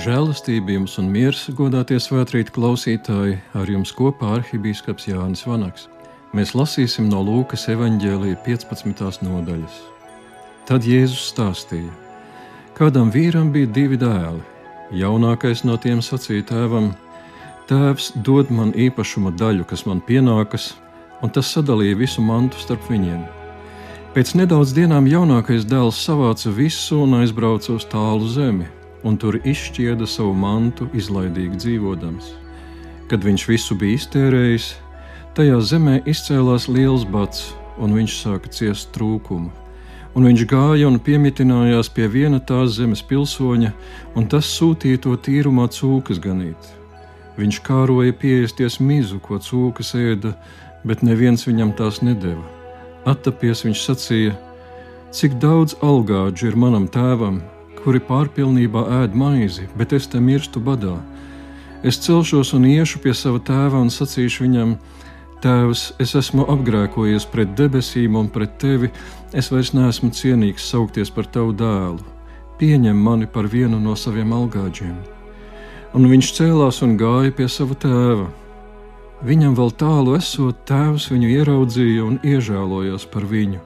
Žēlastība jums un miers, godātie svētkrīt klausītāji, ar jums kopā arhibīskaps Jānis Vanaks. Mēs lasīsim no Lūkas evanģēlīja 15. nodaļas. Tad Jēzus stāstīja, kādam vīram bija divi dēli. Jaunākais no tiem sacīja tēvam: Tēvs dod man īpašuma daļu, kas man pienākas, un tas sadalīja visu mantu starp viņiem. Pēc nedaudz dienām jaunākais dēls savāca visu un aizbrauca uz tālu zemi un tur izšķieda savu mantu, izlaidīgi dzīvodams. Kad viņš visu bija iztērējis, tajā zemē izcēlās liels bats, un viņš sāka ciest trūkumu. Un viņš gāja un piemitinājās pie viena tās zemes pilsoņa, un tas sūtīja to tīrumā cūkas ganīt. Viņš kāroja pieeisties mizu, ko cūkas ēda, bet neviens viņam tās nedeva. Attapies viņš sacīja: Cik daudz algāģu ir manam tēvam, kuri pārpilnībā ēd maizi, bet es te mirstu badā. Es celšos un iešu pie sava tēva un sacīšu viņam: Tēvs, es esmu apgrēkojies pret debesīm un pret tevi, es vairs neesmu cienīgs saukties par tavu dēlu. Pieņem mani par vienu no saviem algāģiem. Un viņš cēlās un gāja pie sava tēva. Viņam vēl tālu esot, tēvs viņu ieraudzīja un iežēlojās par viņu,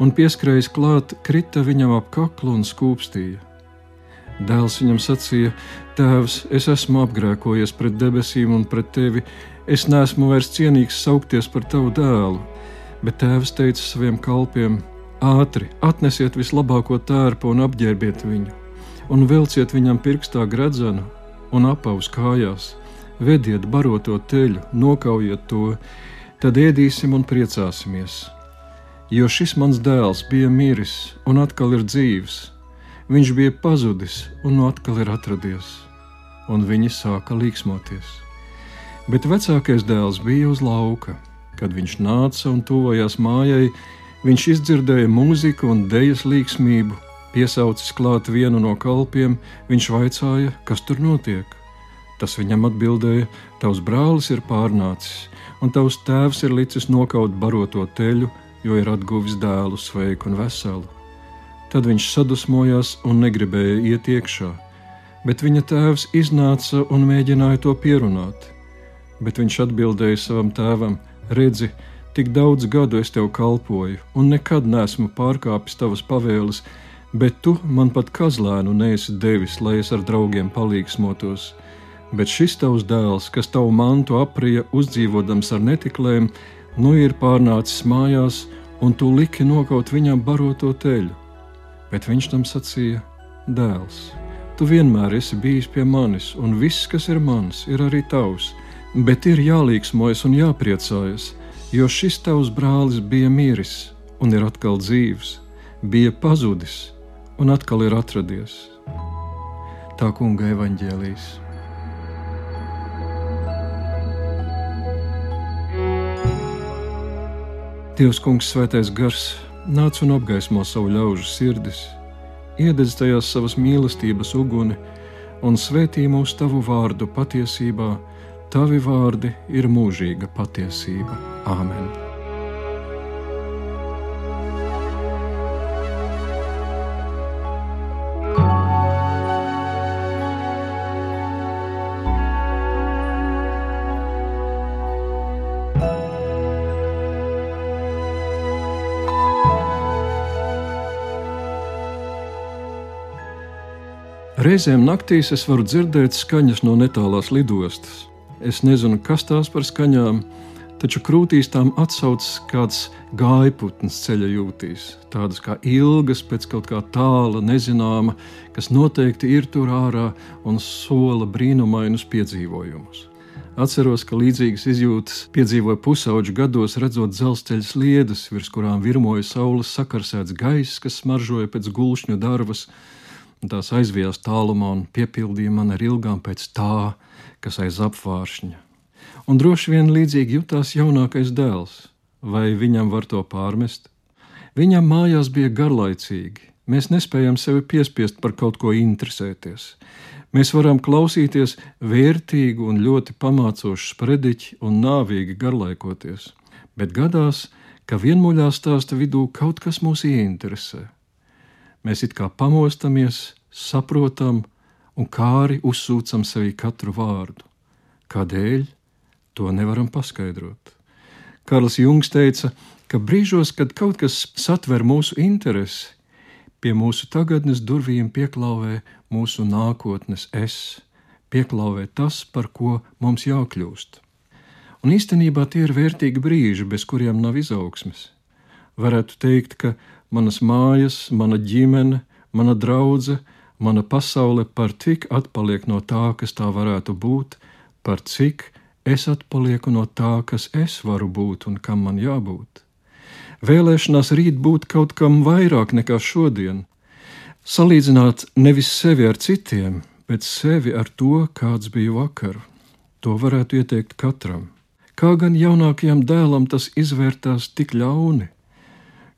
un pieskrējis klāt, krita viņam ap kaklu un skūpstīja. Dēls viņam sacīja: Tēvs, es esmu apgrēkojies pret debesīm un pret tevi. Es neesmu vairs cienīgs saukties par tavu dēlu. Bet tēvs teica saviem kalpiem: Ātri atnesiet vislabāko tērpu un apģērbiet viņu, un vilciet viņam pirkstā gredzenu un apaus kājās. Vediet baroto teļu, nokaujiet to, tad ēdīsim un priecāsimies. Jo šis mans dēls bija miris un atkal ir dzīves Viņš bija pazudis un nu atkal ir atradies, un viņi sāka līksmoties. Bet vecākais dēls bija uz lauka. Kad viņš nāca un tuvojās mājai, viņš izdzirdēja mūziku un dēļas līksmību. Piesaucis klāt vienu no kalpiem, viņš vaicāja, kas tur notiek. Tas viņam atbildēja: Tavs brālis ir pārnācis, un tavs tēvs ir licis nokaut baroto teļu, jo ir atguvis dēlu sveiku un veselu. Tad viņš sadusmojās un negribēja iet iekšā, bet viņa tēvs iznāca un mēģināja to pierunāt. Bet viņš atbildēja savam tēvam: Redzi, tik daudz gadu es tev kalpoju, un nekad neesmu pārkāpis tavas pavēles, bet tu man pat kazlēnu neesi devis, lai es ar draugiem palīgsmotos. Bet šis tavs dēls, kas tavu mantu aprija uzdzīvodams ar netiklēm, nu ir pārnācis mājās, un tu liki nokaut viņam baroto teļu bet viņš tam sacīja: Dēls, tu vienmēr esi bijis pie manis, un viss, kas ir mans, ir arī tavs, bet ir jālīgsmojas un jāpriecājas, jo šis tavs brālis bija miris un ir atkal dzīves, bija pazudis un atkal ir atradies. Tā kunga evaņģēlīs. Dievs, Kungs, Svētais Gars, nāc un apgaismo savu ļaužu sirdis, iededz tajās savas mīlestības uguni un svētī mūsu tavu vārdu patiesībā. Tavi vārdi ir mūžīga patiesība. Āmen! Reizēm naktīs es varu dzirdēt skaņas no netālās lidostas. Es nezinu, kas tās par skaņām, taču krūtīs tām atsaucas kāds gājputns ceļa jūtīs, tādas kā ilgas pēc kaut kā tāla, nezināma, kas noteikti ir tur ārā un sola brīnumainus piedzīvojumus. Atceros, ka līdzīgas izjūtas piedzīvoja pusauģu gados, redzot dzelzceļa sliedes, virs kurām virmoja saules sakarsēts gaiss, kas smaržoja pēc gulšņu darbas, un tās aizvijās tālumā un piepildīja man ar ilgām pēc tā, kas aiz apvāršņa. Un droši vien līdzīgi jutās jaunākais dēls, vai viņam var to pārmest? Viņam mājās bija garlaicīgi. Mēs nespējam sevi piespiest par kaut ko interesēties. Mēs varam klausīties vērtīgu un ļoti pamācošu sprediķi un nāvīgi garlaikoties, bet gadās, ka vienmuļā stāsta vidū kaut kas mūs ieinteresē. Mēs it kā pamostamies, saprotam un kāri uzsūcam sevī katru vārdu. Kādēļ? To nevaram paskaidrot. Karls Jungs teica, ka brīžos, kad kaut kas satver mūsu interesi, pie mūsu tagadnes durvīm pieklauvē mūsu nākotnes es, pieklauvē tas, par ko mums jākļūst. Un īstenībā tie ir vērtīgi brīži, bez kuriem nav izaugsmes. Varētu teikt, ka manas mājas, mana ģimene, mana draudzene, mana pasaule par cik atpaliek no tā, kas tā varētu būt, par cik es atpalieku no tā, kas es varu būt un kam man jābūt. Vēlēšanās rīt būt kaut kam vairāk nekā šodien, salīdzināt nevis sevi ar citiem, bet sevi ar to, kāds bija vakar. To varētu ieteikt katram. Kā gan jaunākajam dēlam tas izvērtās tik ļauni?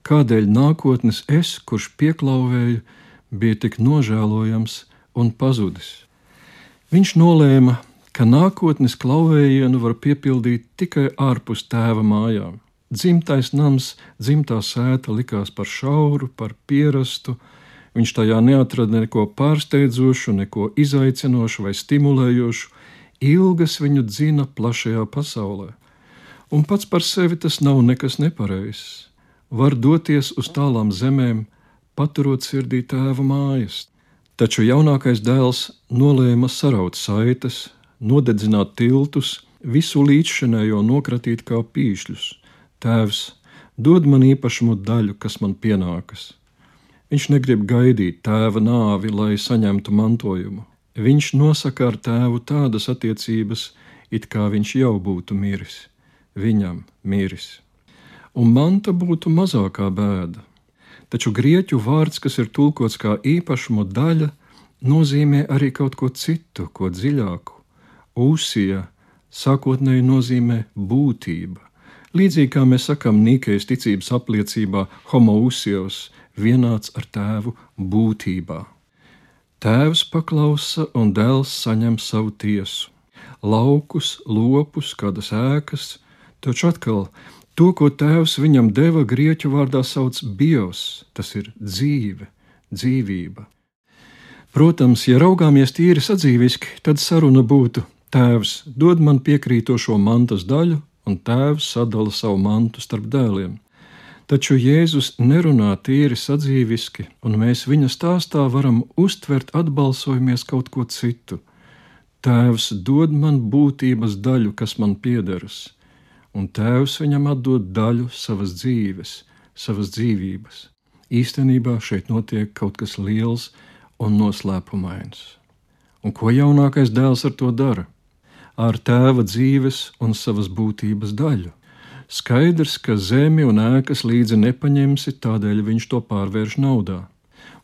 Kādēļ nākotnes es, kurš pieklauvēju, bija tik nožēlojams un pazudis. Viņš nolēma, ka nākotnes klauvējienu var piepildīt tikai ārpus tēva mājām. Dzimtais nams, dzimtā sēta likās par šauru, par pierastu. Viņš tajā neatrada neko pārsteidzošu, neko izaicinošu vai stimulējošu. Ilgas viņu dzina plašajā pasaulē. Un pats par sevi tas nav nekas nepareizs var doties uz tālām zemēm, paturot sirdī tēva mājas. Taču jaunākais dēls nolēma saraut saites, nodedzināt tiltus, visu līdzšinējo nokratīt kā pīšļus. Tēvs, dod man īpašumu daļu, kas man pienākas. Viņš negrib gaidīt tēva nāvi, lai saņemtu mantojumu. Viņš nosaka ar tēvu tādas attiecības, it kā viņš jau būtu miris, viņam miris un manta būtu mazākā bēda. Taču grieķu vārds, kas ir tulkots kā īpašumu daļa, nozīmē arī kaut ko citu, ko dziļāku. Uzsija sākotnēji nozīmē būtība. Līdzīgi kā mēs sakām Nīkejas ticības apliecībā, homo uzsijos vienāds ar tēvu būtībā. Tēvs paklausa un dēls saņem savu tiesu. Laukus, lopus, kādas ēkas, taču atkal To, ko tēvs viņam deva, grieķu vārdā sauc bios, tas ir dzīve, dzīvība. Protams, ja raugāmies tīri sadzīviski, tad saruna būtu: Tēvs dod man piekrītošo mantas daļu, un tēvs sadala savu mantu starp dēliem. Taču Jēzus nerunā tīri sadzīviski, un mēs viņa stāstā varam uztvert atbalsojamies kaut ko citu. Tēvs dod man būtības daļu, kas man piederas un tēvs viņam atdod daļu savas dzīves, savas dzīvības. Īstenībā šeit notiek kaut kas liels un noslēpumains. Un ko jaunākais dēls ar to dara? Ar tēva dzīves un savas būtības daļu. Skaidrs, ka zemi un ēkas līdzi nepaņemsi, tādēļ viņš to pārvērš naudā.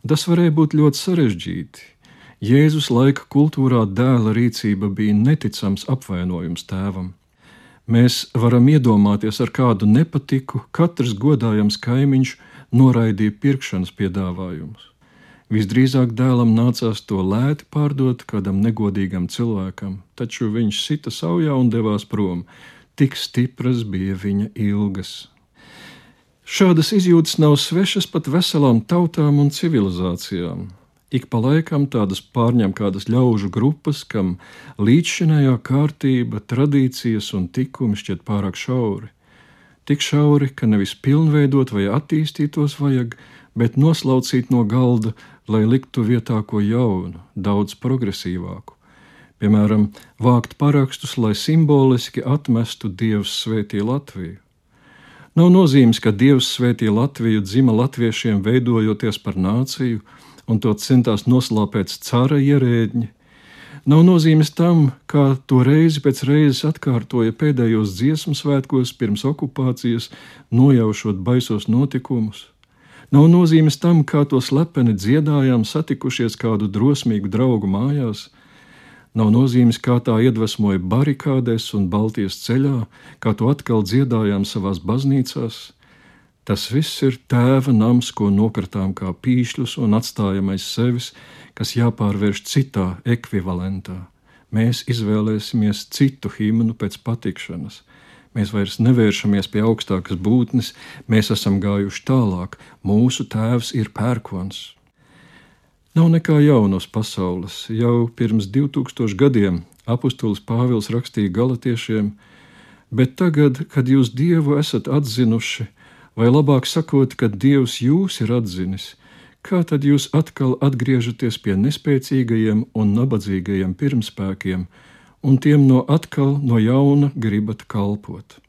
Un tas varēja būt ļoti sarežģīti. Jēzus laika kultūrā dēla rīcība bija neticams apvainojums tēvam. Mēs varam iedomāties, ar kādu nepatiku katrs godājams kaimiņš noraidīja pirkšanas piedāvājumus. Visdrīzāk dēlam nācās to lēti pārdot kādam negodīgam cilvēkam, taču viņš sita saujā un devās prom. Tik stipras bija viņa ilgas. Šādas izjūtas nav svešas pat veselām tautām un civilizācijām. Ik pa laikam tādas pārņem kādas ļaužu grupas, kam līdzšinējā kārtība, tradīcijas un tikumi šķiet pārāk šauri. Tik šauri, ka nevis pilnveidot vai attīstītos vajag, bet noslaucīt no galda, lai liktu vietā ko jaunu, daudz progresīvāku. Piemēram, vākt parakstus, lai simboliski atmestu Dievs svētī Latviju. Nav nozīmes, ka Dievs svētī Latviju dzima latviešiem veidojoties par nāciju, un to centās noslāpēt cara ierēģi. Nav nozīmes tam, kā to reizi pēc reizes atkārtoja pēdējos dziesmu svētkos pirms okupācijas, nojaušot baisos notikumus. Nav nozīmes tam, kā to slepeni dziedājām, satikušies kādu drosmīgu draugu mājās. Nav nozīmes, kā tā iedvesmoja barikādēs un Baltijas ceļā, kā to atkal dziedājām savās baznīcās. Tas viss ir tēva nams, ko nokratām kā pīšļus un atstājam aiz sevis, kas jāpārvērš citā ekvivalentā. Mēs izvēlēsimies citu himnu pēc patikšanas. Mēs vairs nevēršamies pie augstākas būtnes, mēs esam gājuši tālāk. Mūsu tēvs ir pērkons. Nav nekā jaunos pasaules. Jau pirms 2000 gadiem apustulis Pāvils rakstīja galotiešiem, bet tagad, kad jūs Dievu esat atzinuši, vai labāk sakot, kad Dievs jūs ir atzinis, kā tad jūs atkal atgriežaties pie nespēcīgajiem un nabadzīgajiem pirmspēkiem, un tiem no atkal no jauna gribat kalpot?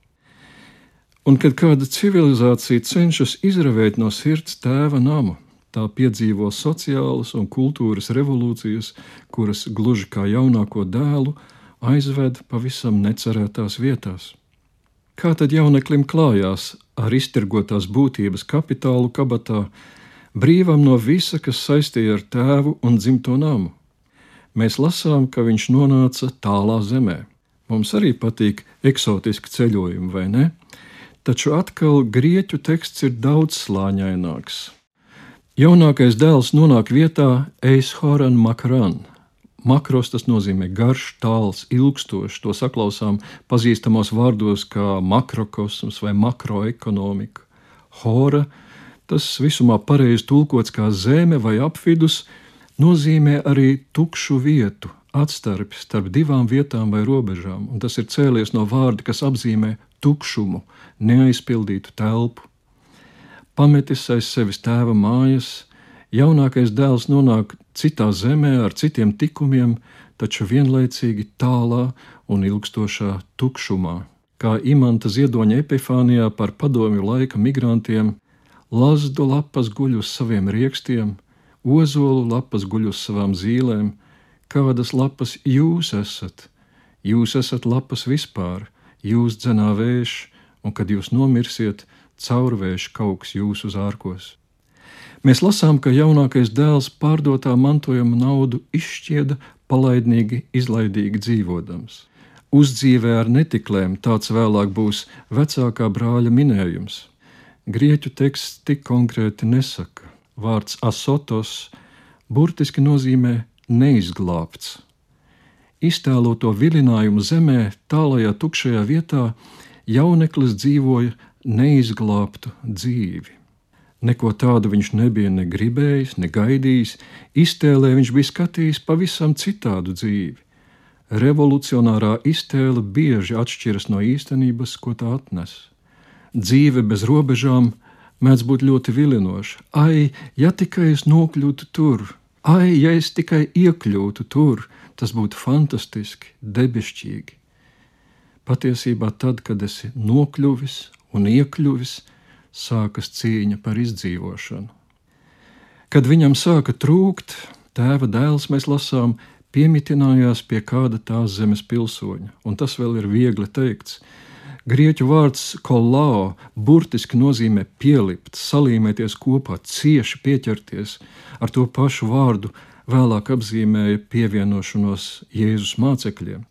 Un kad kāda civilizācija cenšas izravēt no sirds tēva namu, tā piedzīvo sociālas un kultūras revolūcijas, kuras gluži kā jaunāko dēlu aizved pavisam necerētās vietās. Kā tad jauneklim klājās ar iztirgotās būtības kapitālu kabatā, brīvam no visa, kas saistīja ar tēvu un dzimto namu? Mēs lasām, ka viņš nonāca tālā zemē. Mums arī patīk eksotiski ceļojumi, vai ne? Taču atkal grieķu teksts ir daudz slāņaināks. Jaunākais dēls nonāk vietā Eishoran Makran. Makros tas nozīmē garš, tāls, ilgstošs. To saklausām pazīstamos vārdos kā makrokosms vai makroekonomika. Hora, tas visumā pareizi tulkots kā zeme vai apvidus, nozīmē arī tukšu vietu, atstarpi starp divām vietām vai robežām, un tas ir cēlies no vārda, kas apzīmē tukšumu, neaizpildītu telpu pametis aiz sevis tēva mājas, jaunākais dēls nonāk citā zemē ar citiem tikumiem, taču vienlaicīgi tālā un ilgstošā tukšumā. Kā imanta ziedoņa epifānijā par padomju laika migrantiem, lazdu lapas guļ uz saviem riekstiem, ozolu lapas guļ uz savām zīlēm, kādas lapas jūs esat? Jūs esat lapas vispār, jūs dzenā vējš, un kad jūs nomirsiet, caurvējš kauks jūsu zārkos. Mēs lasām, ka jaunākais dēls pārdotā mantojuma naudu izšķieda palaidnīgi, izlaidīgi dzīvodams. Uzdzīvē ar netiklēm tāds vēlāk būs vecākā brāļa minējums. Grieķu teksts tik konkrēti nesaka. Vārds asotos burtiski nozīmē neizglābts. Iztēloto vilinājumu zemē, tālajā tukšajā vietā, jauneklis dzīvoja neizglābtu dzīvi. Neko tādu viņš nebija ne gribējis, ne gaidījis, iztēlē viņš bija skatījis pavisam citādu dzīvi. Revolucionārā iztēle bieži atšķiras no īstenības, ko tā atnes. Dzīve bez robežām mēdz būt ļoti vilinoša. Ai, ja tikai es nokļūtu tur, ai, ja es tikai iekļūtu tur, tas būtu fantastiski, debesšķīgi. Patiesībā tad, kad esi nokļuvis un iekļuvis, sākas cīņa par izdzīvošanu. Kad viņam sāka trūkt, tēva dēls, mēs lasām, piemitinājās pie kāda tās zemes pilsoņa, un tas vēl ir viegli teikts. Grieķu vārds kolāo burtiski nozīmē pielikt, salīmēties kopā, cieši pieķerties. Ar to pašu vārdu vēlāk apzīmēja pievienošanos Jēzus mācekļiem.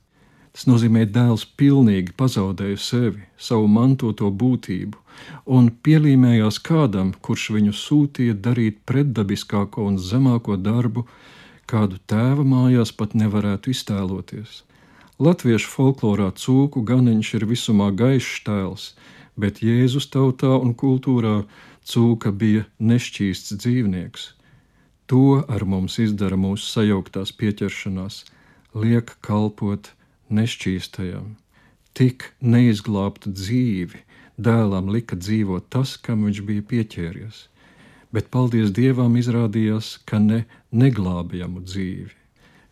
Tas nozīmē, dēls pilnīgi pazaudēja sevi, savu mantoto būtību, un pielīmējās kādam, kurš viņu sūtīja darīt pretdabiskāko un zemāko darbu, kādu tēva mājās pat nevarētu iztēloties. Latviešu folklorā cūku ganiņš ir visumā gaišs tēls, bet Jēzus tautā un kultūrā cūka bija nešķīsts dzīvnieks. To ar mums izdara mūsu sajauktās pieķeršanās, liek kalpot nešķīstajam, tik neizglābtu dzīvi dēlam lika dzīvot tas, kam viņš bija pieķēries. Bet, paldies Dievam, izrādījās, ka ne neglābjamu dzīvi.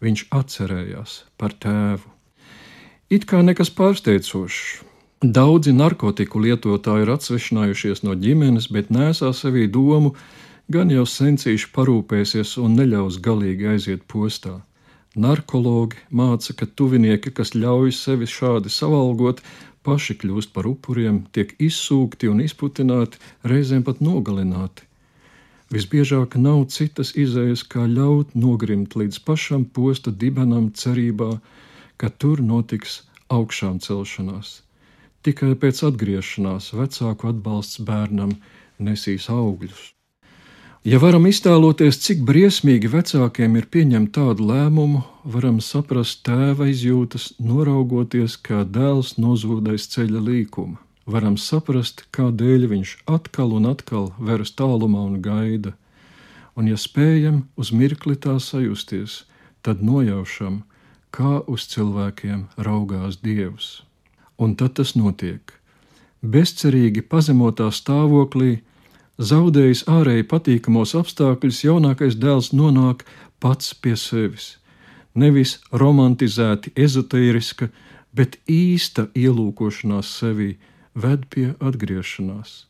Viņš atcerējās par tēvu. It kā nekas pārsteidzošs. Daudzi narkotiku lietotāji ir atsvešinājušies no ģimenes, bet nesā sevī domu, gan jau sencīši parūpēsies un neļaus galīgi aiziet postā. Narkologi māca, ka tuvinieki, kas ļauj sevi šādi savalgot, paši kļūst par upuriem, tiek izsūkti un izputināti, reizēm pat nogalināti. Visbiežāk nav citas izējas, kā ļaut nogrimt līdz pašam posta dibenam, cerībā, ka tur notiks augšām celšanās. Tikai pēc atgriešanās vecāku atbalsts bērnam nesīs augļus. Ja varam iztēloties, cik briesmīgi vecākiem ir pieņemt tādu lēmumu, varam saprast tēva izjūtas, noraugoties, kā dēls nozūdais ceļa līkuma. Varam saprast, kādēļ viņš atkal un atkal veras tālumā un gaida. un, ja spējam uz mirkli tā sajusties, tad nojaušam, kā uz cilvēkiem raugās Dievs. Un tad tas notiek. Bezcerīgi pazemotā stāvoklī, zaudējis ārēji patīkamos apstākļus, jaunākais dēls nonāk pats pie sevis. Nevis romantizēti, ezotēriska, bet īsta ielūkošanās sevī ved pie atgriešanās.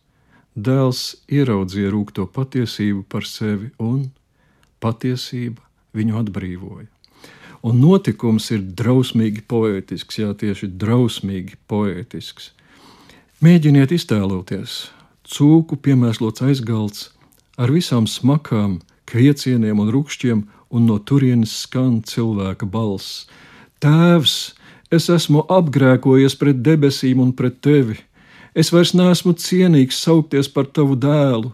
Dēls ieraudzīja rūkto patiesību par sevi, un patiesība viņu atbrīvoja. Un notikums ir drausmīgi poētisks, jā, tieši drausmīgi poētisks. Mēģiniet iztēloties, cūku piemēslots aizgalds ar visām smakām, kviecieniem un rupšķiem, un no turienes skan cilvēka balss: Tēvs, es esmu apgrēkojies pret debesīm un pret tevi. Es vairs neesmu cienīgs saukties par tavu dēlu.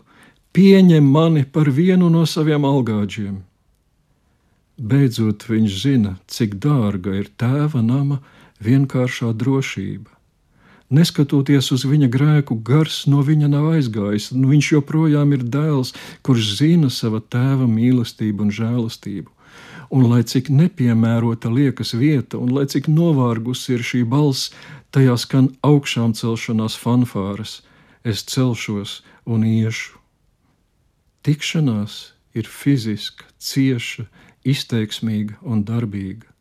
Pieņem mani par vienu no saviem algāģiem. Beidzot, viņš zina, cik dārga ir tēva nama vienkāršā drošība. Neskatoties uz viņa grēku, gars no viņa nav aizgājis, un viņš joprojām ir dēls, kurš zina sava tēva mīlestību un žēlastību. Un lai cik nepiemērota liekas vieta, un lai cik novārgusi ir šī balss, tajā skan augšām celšanās fanfāras, es celšos un iešu. Tikšanās ir fiziska, cieša, izteiksmīga un darbīga.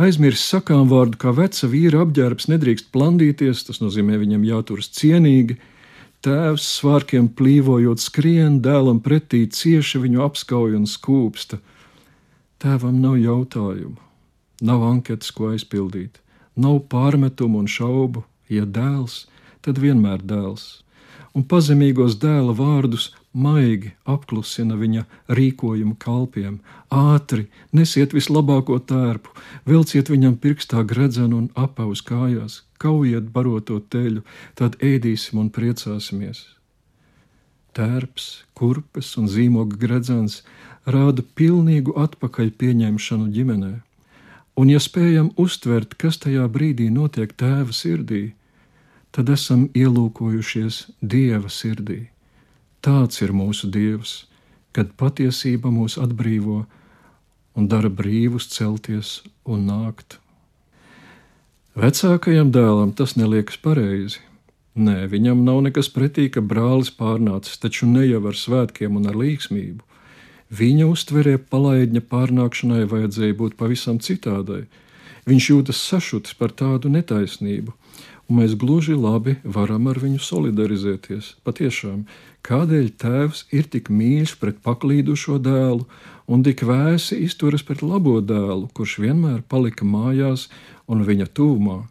Aizmirst sakām vārdu, kā veca vīra apģērbs nedrīkst plandīties, tas nozīmē viņam jāturas cienīgi. Tēvs svārkiem plīvojot skrien, dēlam pretī cieši viņu apskauj un skūpsta. Tēvam nav jautājumu, nav anketas, ko aizpildīt, nav pārmetumu un šaubu. Ja dēls, tad vienmēr dēls un pazemīgos dēla vārdus maigi apklusina viņa rīkojumu kalpiem. Ātri nesiet vislabāko tērpu, vilciet viņam pirkstā gredzenu un apaus kājās, kaujiet baroto teļu, tad ēdīsim un priecāsimies. Tērps, kurpes un zīmoga gredzens rāda pilnīgu atpakaļ pieņemšanu ģimenē. Un, ja spējam uztvert, kas tajā brīdī notiek tēva sirdī, tad esam ielūkojušies Dieva sirdī. Tāds ir mūsu Dievs, kad patiesība mūs atbrīvo un dara brīvus celties un nākt. Vecākajam dēlam tas neliekas pareizi. Nē, viņam nav nekas pretī, ka brālis pārnācis, taču ne jau ar svētkiem un ar līgsmību. Viņa uztverē palaidņa pārnākšanai vajadzēja būt pavisam citādai. Viņš jūtas sašutis par tādu netaisnību, un mēs gluži labi varam ar viņu solidarizēties. Patiešām, kādēļ tēvs ir tik mīļš pret paklīdušo dēlu un tik vēsi izturas pret labo dēlu, kurš vienmēr palika mājās un viņa tuvumā,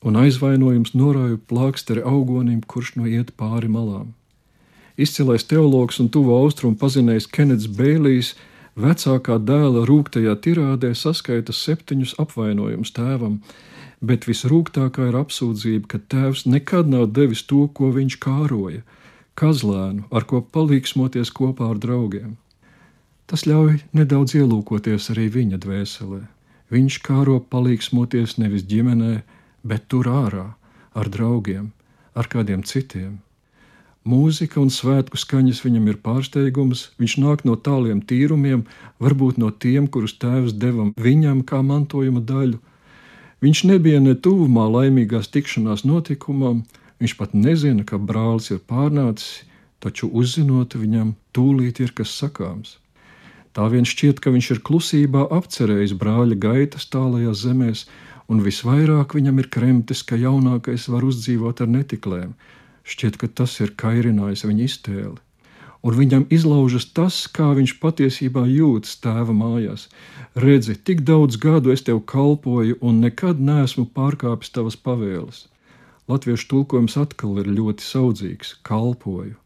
un aizvainojums norāja plāksteri augonim, kurš no iet pāri malām. Izcilais teologs un tuvo austrumu pazinējs Kenets Bēlijs vecākā dēla rūktajā tirādē saskaita septiņus apvainojumus tēvam, bet visrūgtākā ir apsūdzība, ka tēvs nekad nav devis to, ko viņš kāroja - kazlēnu, ar ko palīgsmoties kopā ar draugiem. Tas ļauj nedaudz ielūkoties arī viņa dvēselē. Viņš kāro palīgsmoties nevis ģimenē, bet tur ārā, ar draugiem, ar kādiem citiem. Mūzika un svētku skaņas viņam ir pārsteigums, viņš nāk no tāliem tīrumiem, varbūt no tiem, kurus tēvs devam viņam kā mantojuma daļu, Viņš nebija ne tuvumā laimīgās tikšanās notikumam, viņš pat nezina, ka brālis ir pārnācis, taču uzzinot viņam, tūlīt ir kas sakāms. Tā vien šķiet, ka viņš ir klusībā apcerējis brāļa gaitas tālajās zemēs, un visvairāk viņam ir kremtis, ka jaunākais var uzdzīvot ar netiklēm. Šķiet, ka tas ir kairinājis viņa iztēli un viņam izlaužas tas, kā viņš patiesībā jūtas tēva mājās. Redzi, tik daudz gadu es tev kalpoju, un nekad neesmu pārkāpis tavas pavēles. Latviešu tulkojums atkal ir ļoti saudzīgs - kalpoju.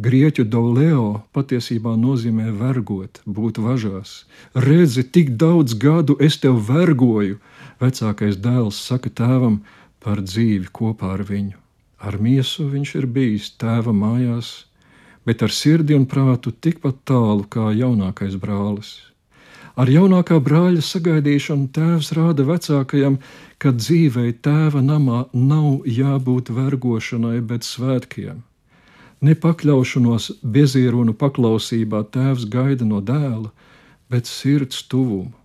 Grieķu doleo patiesībā nozīmē vergot, būt važās. Redzi, tik daudz gadu es tev vergoju, vecākais dēls saka tēvam par dzīvi kopā ar viņu. Ar miesu viņš ir bijis tēva mājās, bet ar sirdi un prātu tikpat tālu kā jaunākais brālis. Ar jaunākā brāļa sagaidīšanu tēvs rāda vecākajam, ka dzīvei tēva namā nav jābūt vergošanai, bet svētkiem. Nepakļaušanos bezierunu paklausībā tēvs gaida no dēla, bet sirds tuvumu.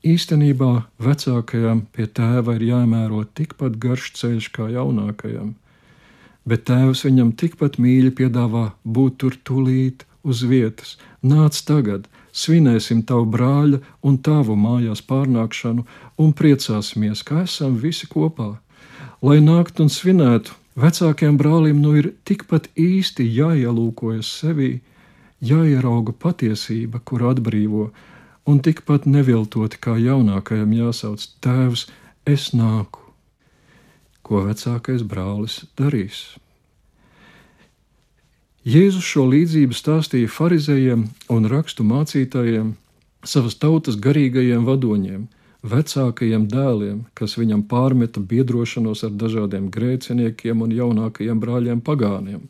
Īstenībā vecākajam pie tēva ir jāmēro tikpat garš ceļš kā jaunākajam, bet tēvs viņam tikpat mīļi piedāvā būt tur tūlīt uz vietas. Nāc tagad, svinēsim tavu brāļa un tavu mājās pārnākšanu un priecāsimies, ka esam visi kopā. Lai nāktu un svinētu, vecākiem brālim nu ir tikpat īsti jāielūkojas sevī, jāierauga patiesība, kur atbrīvo, un tikpat neviltoti kā jaunākajam jāsauc Tēvs, es nāku. Ko vecākais brālis darīs? Jēzus šo līdzību stāstīja farizējiem un rakstu mācītājiem, savas tautas garīgajiem vadoņiem, vecākajiem dēliem, kas viņam pārmeta biedrošanos ar dažādiem grēciniekiem un jaunākajiem brāļiem pagāniem.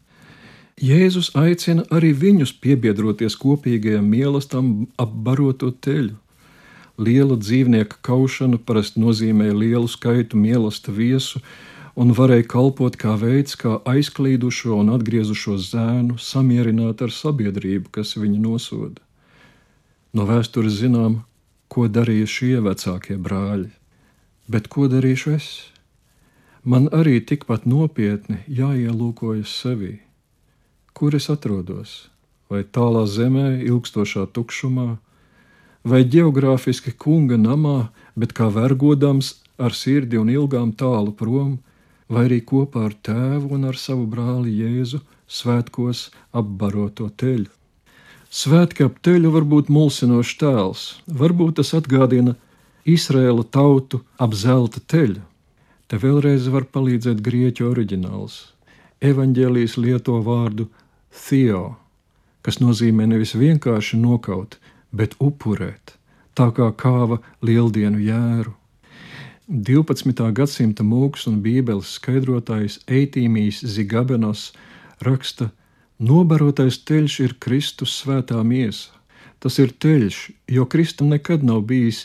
Jēzus aicina arī viņus piebiedroties kopīgajam mīlestam ap baroto teļu. Liela dzīvnieka kaušana parasti nozīmē lielu skaitu mīlesta viesu, un varēja kalpot kā veids, kā aizklīdušo un atgriezušo zēnu samierināt ar sabiedrību, kas viņu nosoda. No vēstures zinām, ko darīja šie vecākie brāļi, bet ko darīšu es? Man arī tikpat nopietni jāielūkojas sevī. Kur es atrodos? Vai tālā zemē, ilgstošā tukšumā, vai geogrāfiski kunga namā, bet kā vergodams ar sirdi un ilgām tālu prom, vai arī kopā ar tēvu un ar savu brāli Jēzu svētkos apbaroto teļu. Svētki ap teļu var būt mulsinošs tēls, varbūt tas atgādina Izraēla tautu ap zelta teļu. Te vēlreiz var palīdzēt grieķu oriģināls. Evanģēlijas lieto vārdu theo, kas nozīmē nevis vienkārši nokaut, bet upurēt, tā kā kāva lieldienu jēru. 12. gadsimta mūks un bībeles skaidrotājs Eitīmijs Zigabenos raksta: Nobarotais teļš ir Kristus svētā miesa. Tas ir teļš, jo Kristum nekad nav bijis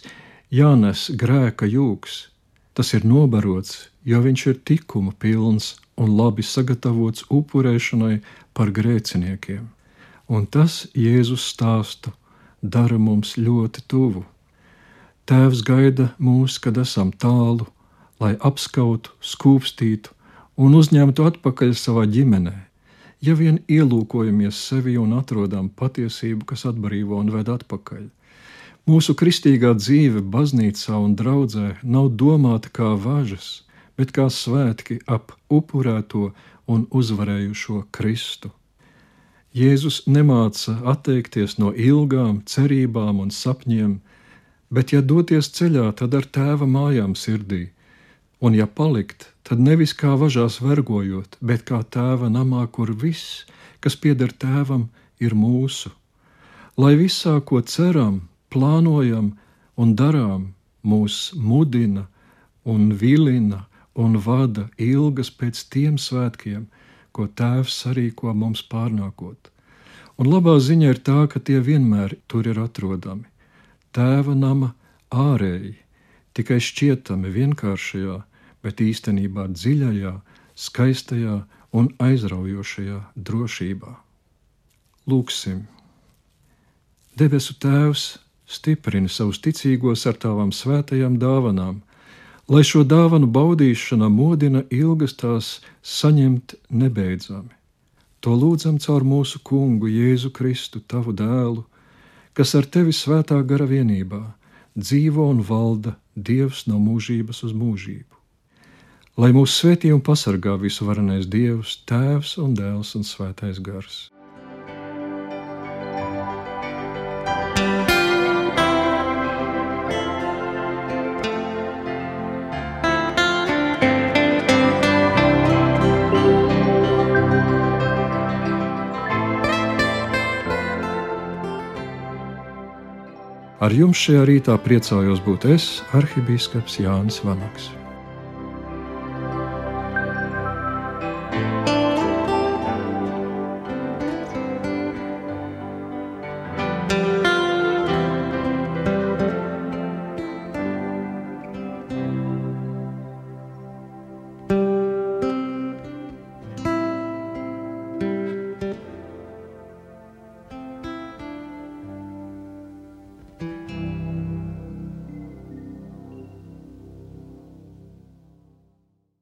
jānes grēka jūgs. Tas ir nobarots, jo viņš ir tikuma pilns un labi sagatavots upurēšanai par grēciniekiem. Un tas Jēzus stāstu dara mums ļoti tuvu. Tēvs gaida mūs, kad esam tālu, lai apskautu, skūpstītu un uzņemtu atpakaļ savā ģimenē. Ja vien ielūkojamies sevi un atrodam patiesību, kas atbrīvo un ved atpakaļ. Mūsu kristīgā dzīve, baznīcā un draudzē nav domāta kā važas, bet kā svētki ap upurēto un uzvarējušo Kristu. Jēzus nemāca atteikties no ilgām cerībām un sapņiem, Bet, ja doties ceļā, tad ar tēva mājām sirdī, un ja palikt, tad nevis kā važās vergojot, bet kā tēva namā, kur viss, kas pieder tēvam, ir mūsu. Lai visā, ko ceram, plānojam un darām, mūs mudina un vilina un vada ilgas pēc tiem svētkiem, ko tēvs sarīko mums pārnākot. Un labā ziņa ir tā, ka tie vienmēr tur ir atrodami tēva nama ārēji, tikai šķietami vienkāršajā, bet īstenībā dziļajā, skaistajā un aizraujošajā drošībā. Lūksim! Debesu Tēvs stiprini savus ticīgos ar tavām svētajām dāvanām, lai šo dāvanu baudīšana modina ilgas tās saņemt nebeidzami. To lūdzam caur mūsu kungu Jēzu Kristu, tavu dēlu kas ar tevi svētā gara vienībā dzīvo un valda Dievs no mūžības uz mūžību. Lai mūs svētī un pasargā visu varenais Dievs, Tēvs un Dēls un Svētais Gars. Ar jums šajā rītā priecājos būt es, arhibīskaps Jānis Vanaks.